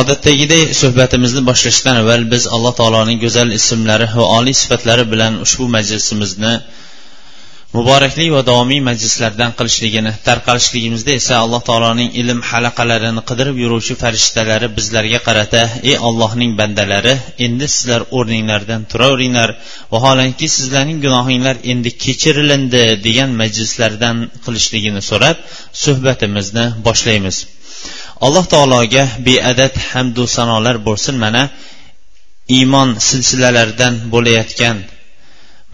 Odatdagiday suhbatimizni boshlashdan avval biz alloh taoloning go'zal ismlari va oliy sifatlari bilan ushbu majlisimizni muborakli va davomiy majlislardan qilishligini tarqalishligimizda esa alloh taoloning ilm halaqalarini qidirib yuruvchi farishtalari bizlarga qarata ey ollohning bandalari endi sizlar o'rninglardan turaveringlar. Vaholanki sizlarning gunohinglar endi kechirilindi degan majlislardan qilishligini so'rab suhbatimizni boshlaymiz. Alloh taologa beadad hamdu sanolar bo'lsin. Mana iymon silsilalaridan bo'layotgan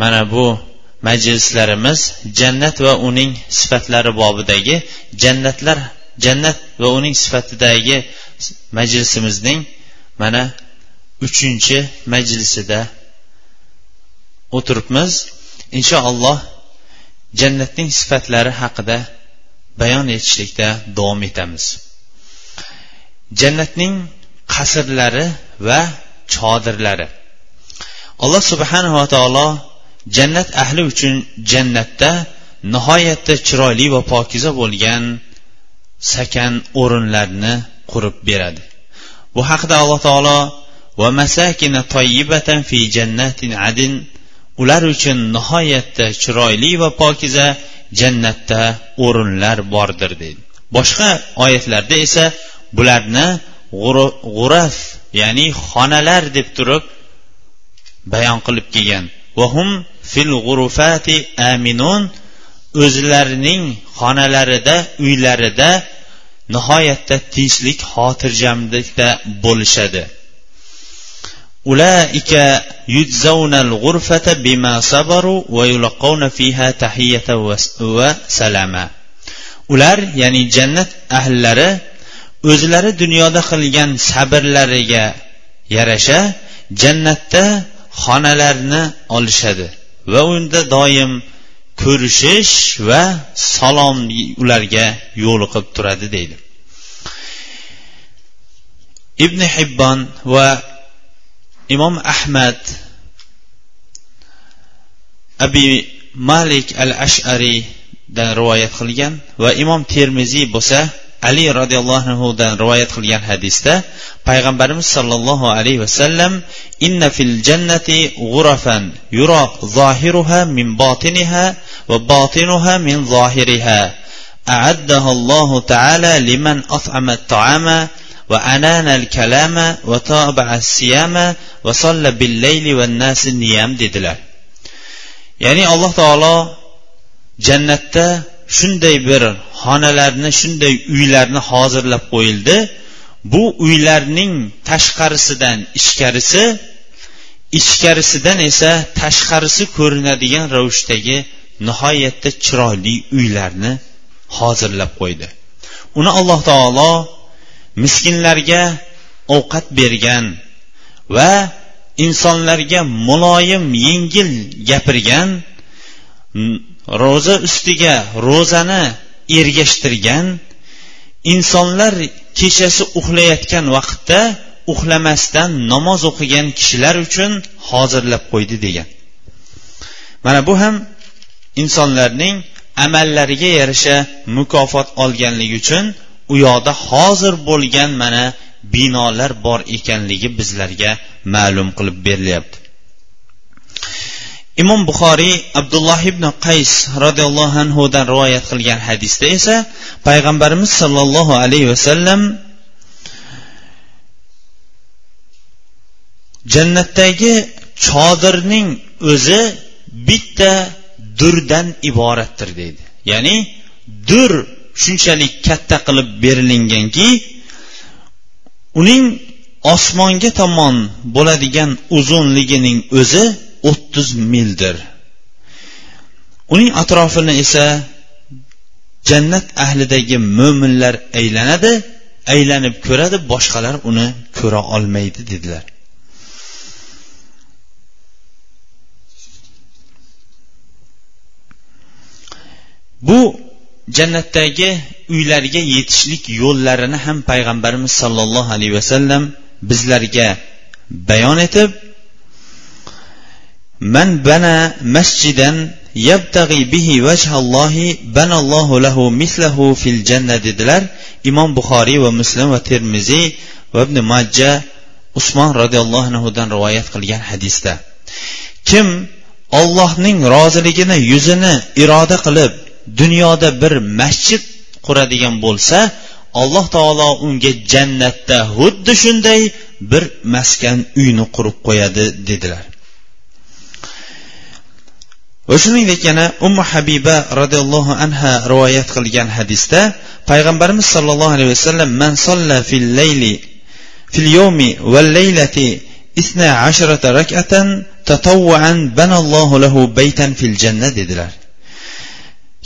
mana bu majlislarimiz jannat va uning sifatlari bobidagi jannatlar jannat va uning sifatidagi majlisimizning mana uchinchi majlisida o'tiribmiz. Inshaalloh jannatning sifatlari haqida bayon etishlikda davom etamiz. Jannatning qasrlari va chodirlari. Alloh subhanava taolo jannat ahli uchun jannatda nihoyatda chiroyli va pokiza bo'lgan sakan o'rinlarni qurib beradi. Bu haqida alloh taolo va masakina toyibatan fi jannatin adin ular uchun nihoyatda chiroyli va pokiza jannatda o'rinlar bordir deydi. Boshqa oyatlarda esa bularni g'uraf ya'ni xonalar deb turib bayon qilib kelgan. Vahum fil g'urufati aminun o'zlarining xonalarida uylarida nihoyatda tinchlik xotirjamlikda bo'lishadi. Ulaika yujzawnal bima sabaru va yulqawna fiha salama. Ular ya'ni jannat ahllari o'zlari dunyoda qilgan sabrlariga yarasha jannatda xonalarni olishadi. Va unda doim ko'rishish va salom ularga yo'liqib turadi deydi. Ibn hibbon va imom ahmad abi malik al ashariydan rivoyat qilgan va imom termiziy bo'lsa ali roziyallohu anhudan rivoyat qilgan hadisda payg'ambarimiz sollallohu alayhi vasallam inna fil jannati g'urafan yura zohiruha min botiniha va botinuha min zohiriha أعدها الله تعالى لمن أطعم الطعام وأنان الكلام وتابع الصيام وصلى بالليل والناس النيام dedilar ya'ni alloh taolo jannatda shunday bir xonalarni shunday uylarni hozirlab qo'yildi. Bu uylarning tashqarisidan ichkarisi ichkarisidan esa tashqarisi ko'rinadigan ravishdagi nihoyatda chiroyli uylarni hozirlab qo'ydi. Uni alloh taolo miskinlarga ovqat bergan va insonlarga muloyim yengil gapirgan ro'za ustiga ro'zani ergashtirgan insonlar kechasi uxlayotgan vaqtda uxlamasdan namoz o'qigan kishilar uchun hozirlab qo'ydi degan. Mana bu ham insonlarning amallariga yarasha mukofot olganligi uchun u yoqda hozir bo'lgan mana binolar bor ekanligi bizlarga ma'lum qilib berilyapti. Imom buxoriy abdulloh ibn qays roziyallohu anhudan rivoyat qilgan hadisda esa payg'ambarimiz sollallohu alayhi vasallam jannatdagi chodirning o'zi bitta durdan iboratdir deydi. Ya'ni dur shunchalik katta qilib berilinganki uning osmonga tomon bo'ladigan uzunligining o'zi o'ttiz mildir. Uning atrofini esa jannat ahlidagi mo'minlar aylanadi aylanib ko'radi boshqalar uni ko'ra olmaydi dedilar. Bu jannatdagi uylarga yetishlik yo'llarini ham payg'ambarimiz sollallohu alayhi vasallam bizlarga bayon etib man bana مسجدا yabtag'i bihi vajhallohi banallohu lahu mislahu fil janna dedilar imom buxoriy va muslim va termiziy va ibn majja usmon roziyallohu anhudan rivoyat qilgan hadisda. Kim ollohning roziligini yuzini iroda qilib dunyoda bir masjid quradigan bo'lsa alloh taolo unga jannatda xuddi shunday bir maskan uyni qurib qo'yadi dedilar. Va shuningdek yana ummu habiba roziyallohu anha rivoyat qilgan hadisda payg'ambarimiz sollallohu alayhi vasallam man solla fil layli fil yawmi val laylati isna ashrata rak'atan tatawwan banallohu lahu baytan fil janna dedilar.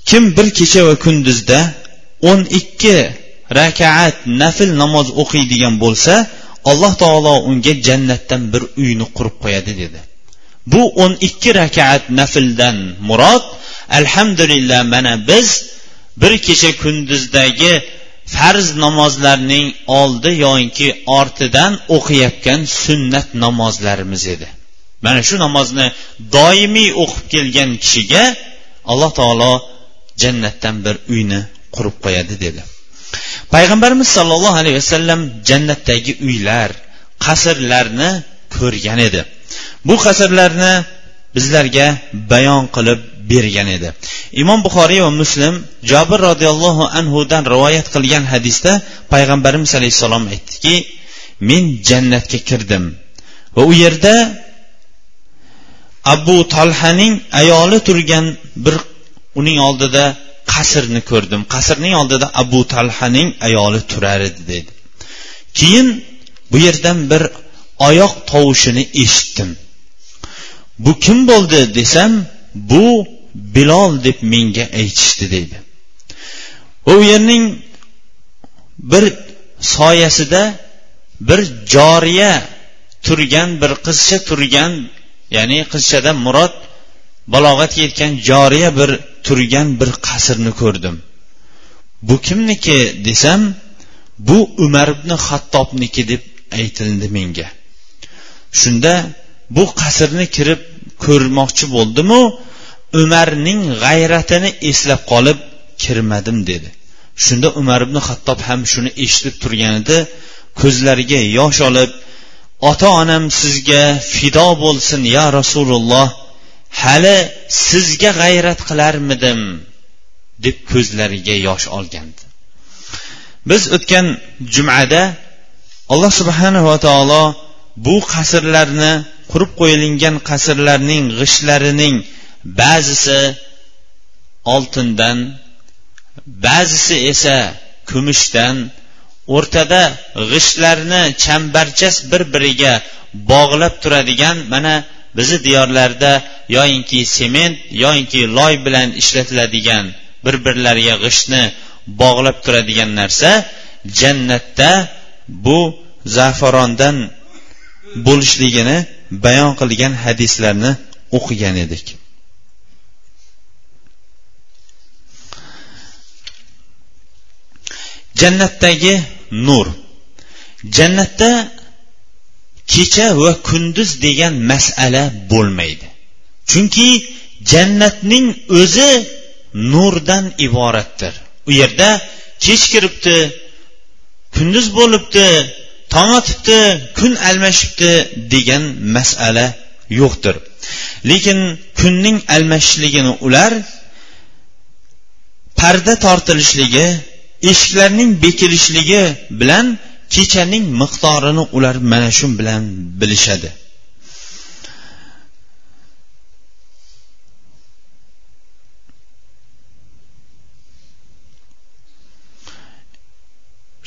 Kim bir kecha va kunduzda o'n ikki rakaat nafl namoz o'qiydigan bo'lsa alloh taolo unga jannatdan bir uyni qurib qo'yadi dedi. Bu o'n ikki rakaat nafldan murod. Alhamdulillah mana biz bir kecha kunduzdagi farz namozlarning oldi yoinki ortidan o'qiyotgan sunnat namozlarimiz edi. Mana shu namozni doimiy o'qib kelgan kishiga alloh taolo jannatdan bir uyni qurib qo'yadi dedi. Payg'ambarimiz sollallohu alayhi vasallam jannatdagi uylar qasrlarni ko'rgan edi. Bu qasrlarni bizlarga bayon qilib bergan edi. Imom buxoriy va muslim jobir roziyallohu anhudan rivoyat qilgan hadisda payg'ambarimiz alayhissalom aytdiki men jannatga kirdim va u yerda abu tolhaning ayoli turgan bir uning oldida qasrni ko'rdim. Qasrning oldida abu talhaning ayoli turar edi dedi. Keyin bu yerdan bir oyoq tovushini eshitdim. Bu kim bo'ldi desam bu bilol deb menga aytishdi deydi. U yerning bir soyasida bir joriya turgan bir qizcha turgan ya'ni qizchadan murod balog'atga yetgan joriya bir turgan bir qasrni ko'rdim. Bu kimniki desam bu umar ibn hattobniki deb aytildi menga. Shunda bu qasrni kirib ko'rmoqchi bo'ldimu umarning g'ayratini eslab qolib kirmadim dedi. Shunda umar ibn hattob ham shuni eshitib turganida ko'zlariga yosh olib ota onam sizga fido bo'lsin ya rasululloh hali sizga g'ayrat qilarmidim deb ko'zlariga yosh olgandi. Biz o'tgan jumada alloh subhanava taolo bu qasrlarni qurib qo'yilgan qasrlarning g'ishtlarining ba'zisi oltindan ba'zisi esa kumushdan o'rtada g'ishtlarni chambarchas bir biriga bog'lab turadigan mana bizni diyorlarda yoyinki sement yoyinki loy bilan ishlatiladigan bir birlariga g'ishtni bog'lab turadigan narsa jannatda bu zafarondan bo'lishligini bayon qilgan hadislarni o'qigan edik. Jannatdagi nur. Jannatda kecha va kunduz degan masala bo'lmaydi. Chunki jannatning o'zi nurdan iboratdir. U yerda kech kiribdi kunduz bo'libdi tong otibdi kun almashibdi degan masala yo'qdir. Lekin kunning almashishligini ular parda tortilishligi eshiklarning bekilishligi bilan kechaning miqdorini ular mana shu bilan bilishadi.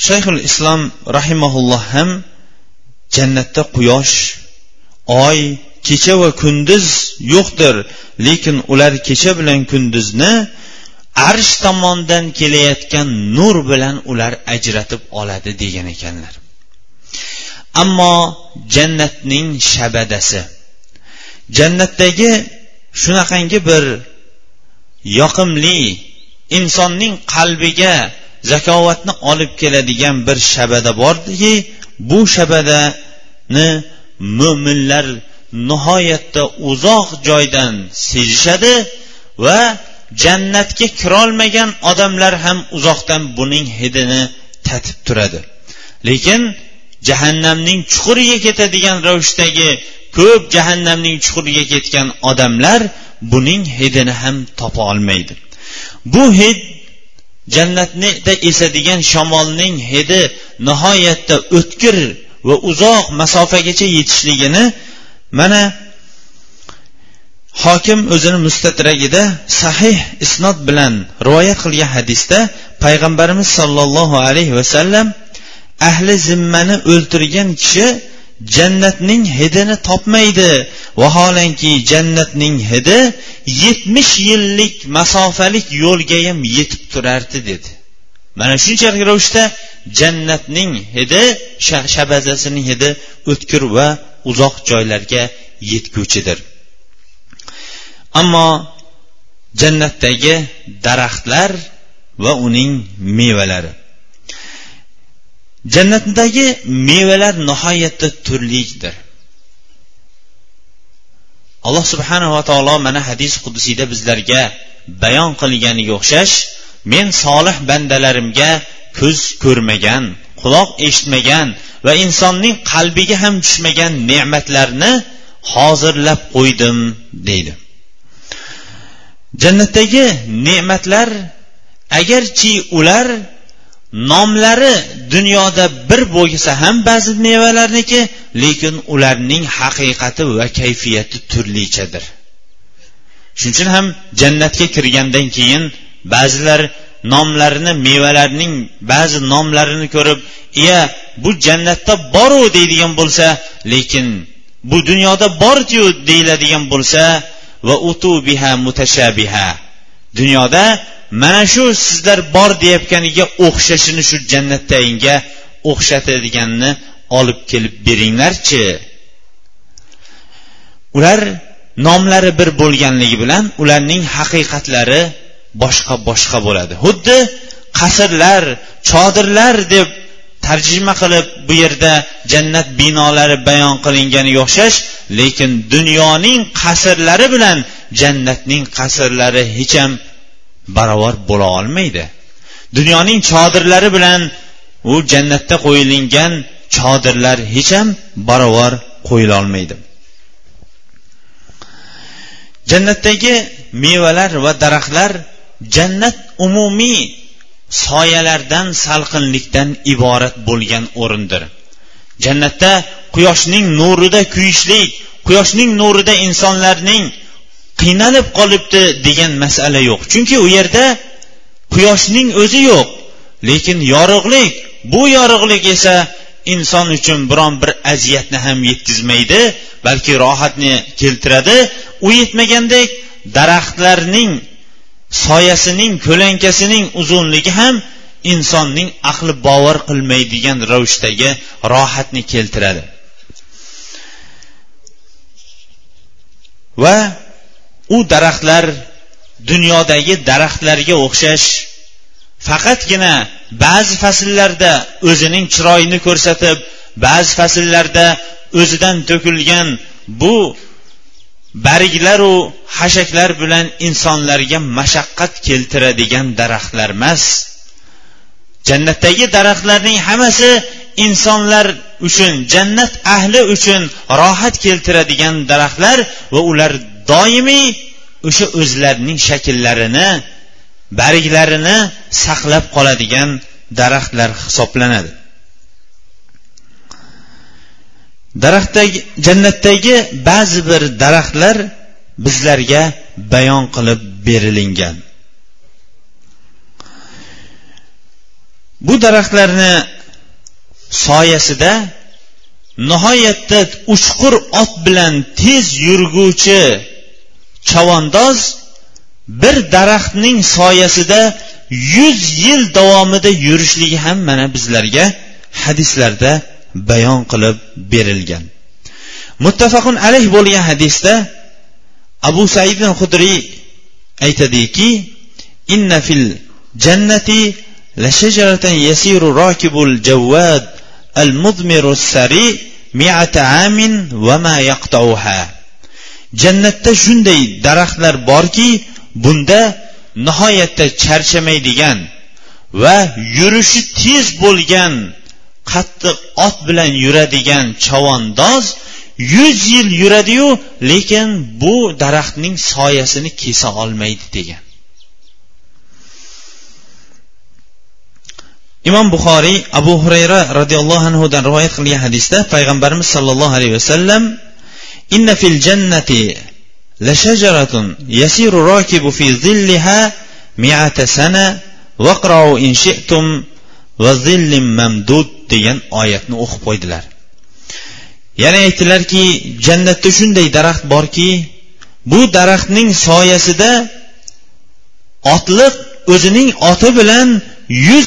Shayxul islom rahimaulloh ham jannatda quyosh oy kecha va kunduz yo'qdir. Lekin ular kecha bilan kunduzni arsh tomondan kelayotgan nur bilan ular ajratib oladi degan ekanlar. Ammo jannatning shabadasi jannatdagi shunaqangi bir yoqimli insonning qalbiga zakovatni olib keladigan bir shabada bordiki bu shabadani mo'minlar nihoyatda uzoq joydan sezishadi va jannatga kirolmagan odamlar ham uzoqdan buning hidini tatib turadi. Lekin jahannamning chuquriga ketadigan ravishdagi ko'p jahannamning chuquriga ketgan odamlar buning hidini ham topa olmaydi. Bu hid jannatnida esadigan shamolning hidi nihoyatda o'tkir va uzoq masofagacha yetishligini mana hokim o'zini mustatragida sahih isnod bilan rivoyat qilgan hadisda payg'ambarimiz sollallohu alayhi vasallam ahli zimmani o'ltirgan kishi jannatning hidini topmaydi vaholanki jannatning hidi yetmish yillik masofalik yo'lgayam yetib turardi dedi. Mana shunchalik ravishda jannatning hidi shabazasining hidi o'tkir va uzoq joylarga yetguvchidir ammo jannatdagi daraxtlar va uning mevalari. Jannatdagi mevalar nihoyatda turlidir. Alloh subhanava taolo mana hadis qudusiyda bizlarga bayon qilganiga o'xshash men solih bandalarimga ko'z ko'rmagan quloq eshitmagan va insonning qalbiga ham tushmagan ne'matlarni hozirlab qo'ydim deydi. Jannatdagi ne'matlar agarchi ular nomlari dunyoda bir bo'lsa ham ba'zi mevalarniki lekin ularning haqiqati va kayfiyati turlichadir. Shuning uchun ham jannatga kirgandan keyin ba'zilar nomlarini mevalarning ba'zi nomlarini ko'rib iya bu jannatda boru deydigan bo'lsa lekin bu dunyoda bordiyu deyiladigan bo'lsa va utu biha mutashabiha dunyoda mana shu sizlar bor deyayotganiga o'xshashini shu jannatdagiga o'xshatadiganni olib kelib beringlarchi. Ular nomlari bir bo'lganligi bilan ularning haqiqatlari boshqa boshqa bo'ladi. Xuddi qasrlar chodirlar deb tarjima qilib bu yerda jannat binolari bayon qilinganiga o'xshash lekin dunyoning qasrlari bilan jannatning qasrlari hech ham barobar bo'la olmaydi. Dunyoning chodirlari bilan u jannatda qo'yilingan chodirlar hech ham barobar qo'yilolmaydi jannatdagi mevalar va daraxtlar jannat umumiy soyalardan salqinlikdan iborat bo'lgan o'rindir. Jannatda quyoshning nurida kuyishlik quyoshning nurida insonlarning qiynalib qolibdi degan masala yo'q. Chunki u yerda quyoshning o'zi yo'q lekin yorug'lik bu yorug'lik esa inson uchun biron bir aziyatni ham yetkazmaydi balki rohatni keltiradi. U yetmagandek daraxtlarning soyasining ko'lankasining uzunligi ham insonning aqli bovar qilmaydigan ravishdagi rohatni keltiradi. Va u daraxtlar dunyodagi daraxtlarga o'xshash. Faqatgina ba'zi fasllarda o'zining chiroyini ko'rsatib ba'zi fasllarda o'zidan to'kilgan bu barglaru hashaklar bilan insonlarga mashaqqat keltiradigan daraxtlar emas. Jannatdagi daraxtlarning hammasi insonlar uchun jannat ahli uchun rohat keltiradigan daraxtlar va ular doimiy o'sha o'zlarining shakllarini barglarini saqlab qoladigan daraxtlar hisoblanadi. Daraxtdagi jannatdagi ba'zi bir daraxtlar bizlarga bayon qilib berilingan. Bu daraxtlarni soyasida nihoyatda uchqur ot bilan tez yurguvchi chavandoz bir daraxtning soyasida yuz yil davomida yurishligi ham mana bizlarga hadislarda bayon qilib berilgan. Muttafaqun alayh bo'lgan hadisda abu said hudriy aytadiki inna fil jannati la shajaratan yasiru rakibul jawwad al mudmiru sari mi'ata amin va ma yaqtauha. Jannatda shunday daraxtlar borki bunda nihoyatda charchamaydigan va yurishi tez bo'lgan qattiq ot bilan yuradigan chavandoz yuz yil yuradiyu lekin bu daraxtning soyasini kesa olmaydi degan. Imom buxoriy abu hurayra roziyallohu anhudan rivoyat qilgan hadisda payg'ambarimiz sollallohu alayhi vasallam inna fil jannati لشجرة يسير الراكب في ظلها مئة سنة واقرأوا إن شئتم وظل ممدود degan oyatni o'qib qo'ydilar yana aytdilarki jannatda shunday daraxt borki bu daraxtning soyasida otliq o'zining oti bilan yuz